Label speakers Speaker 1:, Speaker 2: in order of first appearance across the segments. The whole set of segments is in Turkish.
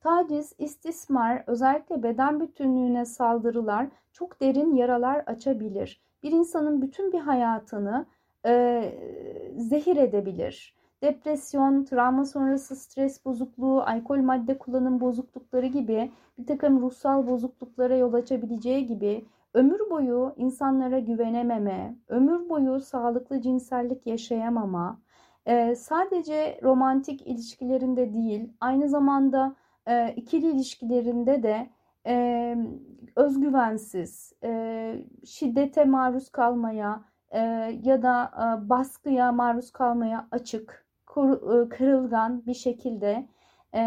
Speaker 1: Taciz, istismar, özellikle beden bütünlüğüne saldırılar çok derin yaralar açabilir. Bir insanın bütün bir hayatını e, zehir edebilir. Depresyon, travma sonrası stres bozukluğu, alkol madde kullanım bozuklukları gibi bir takım ruhsal bozukluklara yol açabileceği gibi ömür boyu insanlara güvenememe, ömür boyu sağlıklı cinsellik yaşayamama, e, sadece romantik ilişkilerinde değil, aynı zamanda e, ikili ilişkilerinde de e, özgüvensiz, e, şiddete maruz kalmaya e, ya da e, baskıya maruz kalmaya açık, kur, e, kırılgan bir şekilde e,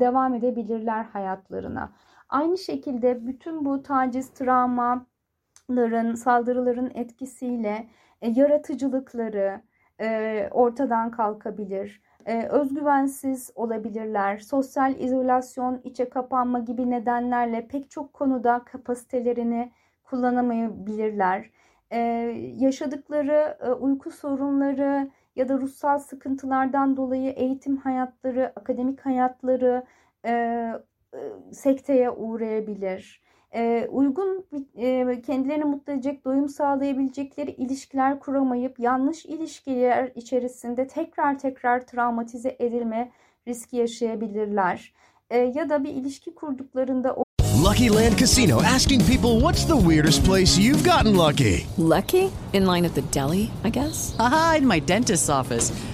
Speaker 1: devam edebilirler hayatlarına. Aynı şekilde bütün bu taciz, travmaların, saldırıların etkisiyle e, yaratıcılıkları e, ortadan kalkabilir e, özgüvensiz olabilirler. Sosyal izolasyon, içe kapanma gibi nedenlerle pek çok konuda kapasitelerini kullanamayabilirler. E, yaşadıkları e, uyku sorunları ya da ruhsal sıkıntılardan dolayı eğitim hayatları, akademik hayatları e, e, sekteye uğrayabilir e, uygun e, kendilerini mutlu edecek, doyum sağlayabilecekleri ilişkiler kuramayıp yanlış ilişkiler içerisinde tekrar tekrar travmatize edilme riski yaşayabilirler. E, ya da bir ilişki kurduklarında o
Speaker 2: Lucky Land Casino asking people what's the weirdest place you've gotten lucky?
Speaker 3: Lucky? In line at the deli, I guess.
Speaker 4: Aha, in my dentist's office.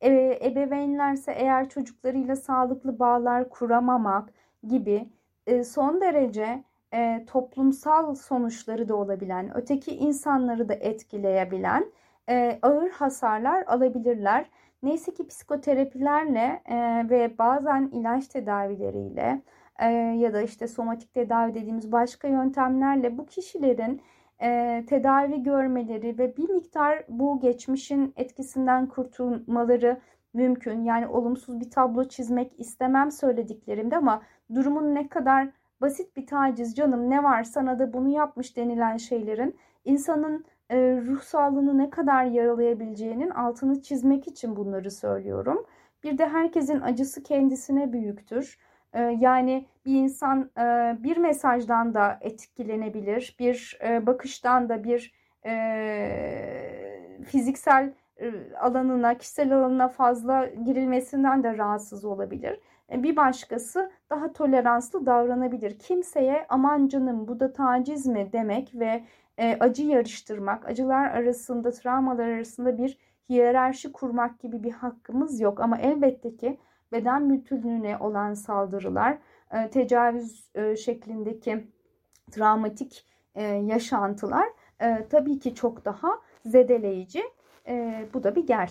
Speaker 1: e, ebeveynlerse eğer çocuklarıyla sağlıklı bağlar kuramamak gibi e, son derece e, toplumsal sonuçları da olabilen, öteki insanları da etkileyebilen ağır hasarlar alabilirler. Neyse ki psikoterapilerle ve bazen ilaç tedavileriyle ya da işte somatik tedavi dediğimiz başka yöntemlerle bu kişilerin e, tedavi görmeleri ve bir miktar bu geçmişin etkisinden kurtulmaları mümkün. Yani olumsuz bir tablo çizmek istemem söylediklerimde ama durumun ne kadar basit bir taciz canım ne var sana da bunu yapmış denilen şeylerin insanın e, ruh sağlığını ne kadar yaralayabileceğinin altını çizmek için bunları söylüyorum. Bir de herkesin acısı kendisine büyüktür. E, yani bir insan e, bir mesajdan da etkilenebilir, bir e, bakıştan da bir e, fiziksel alanına, kişisel alanına fazla girilmesinden de rahatsız olabilir. Bir başkası daha toleranslı davranabilir. Kimseye aman canım bu da taciz mi demek ve acı yarıştırmak, acılar arasında, travmalar arasında bir hiyerarşi kurmak gibi bir hakkımız yok. Ama elbette ki beden bütünlüğüne olan saldırılar, tecavüz şeklindeki travmatik yaşantılar tabii ki çok daha zedeleyici. Bu da bir gerçek.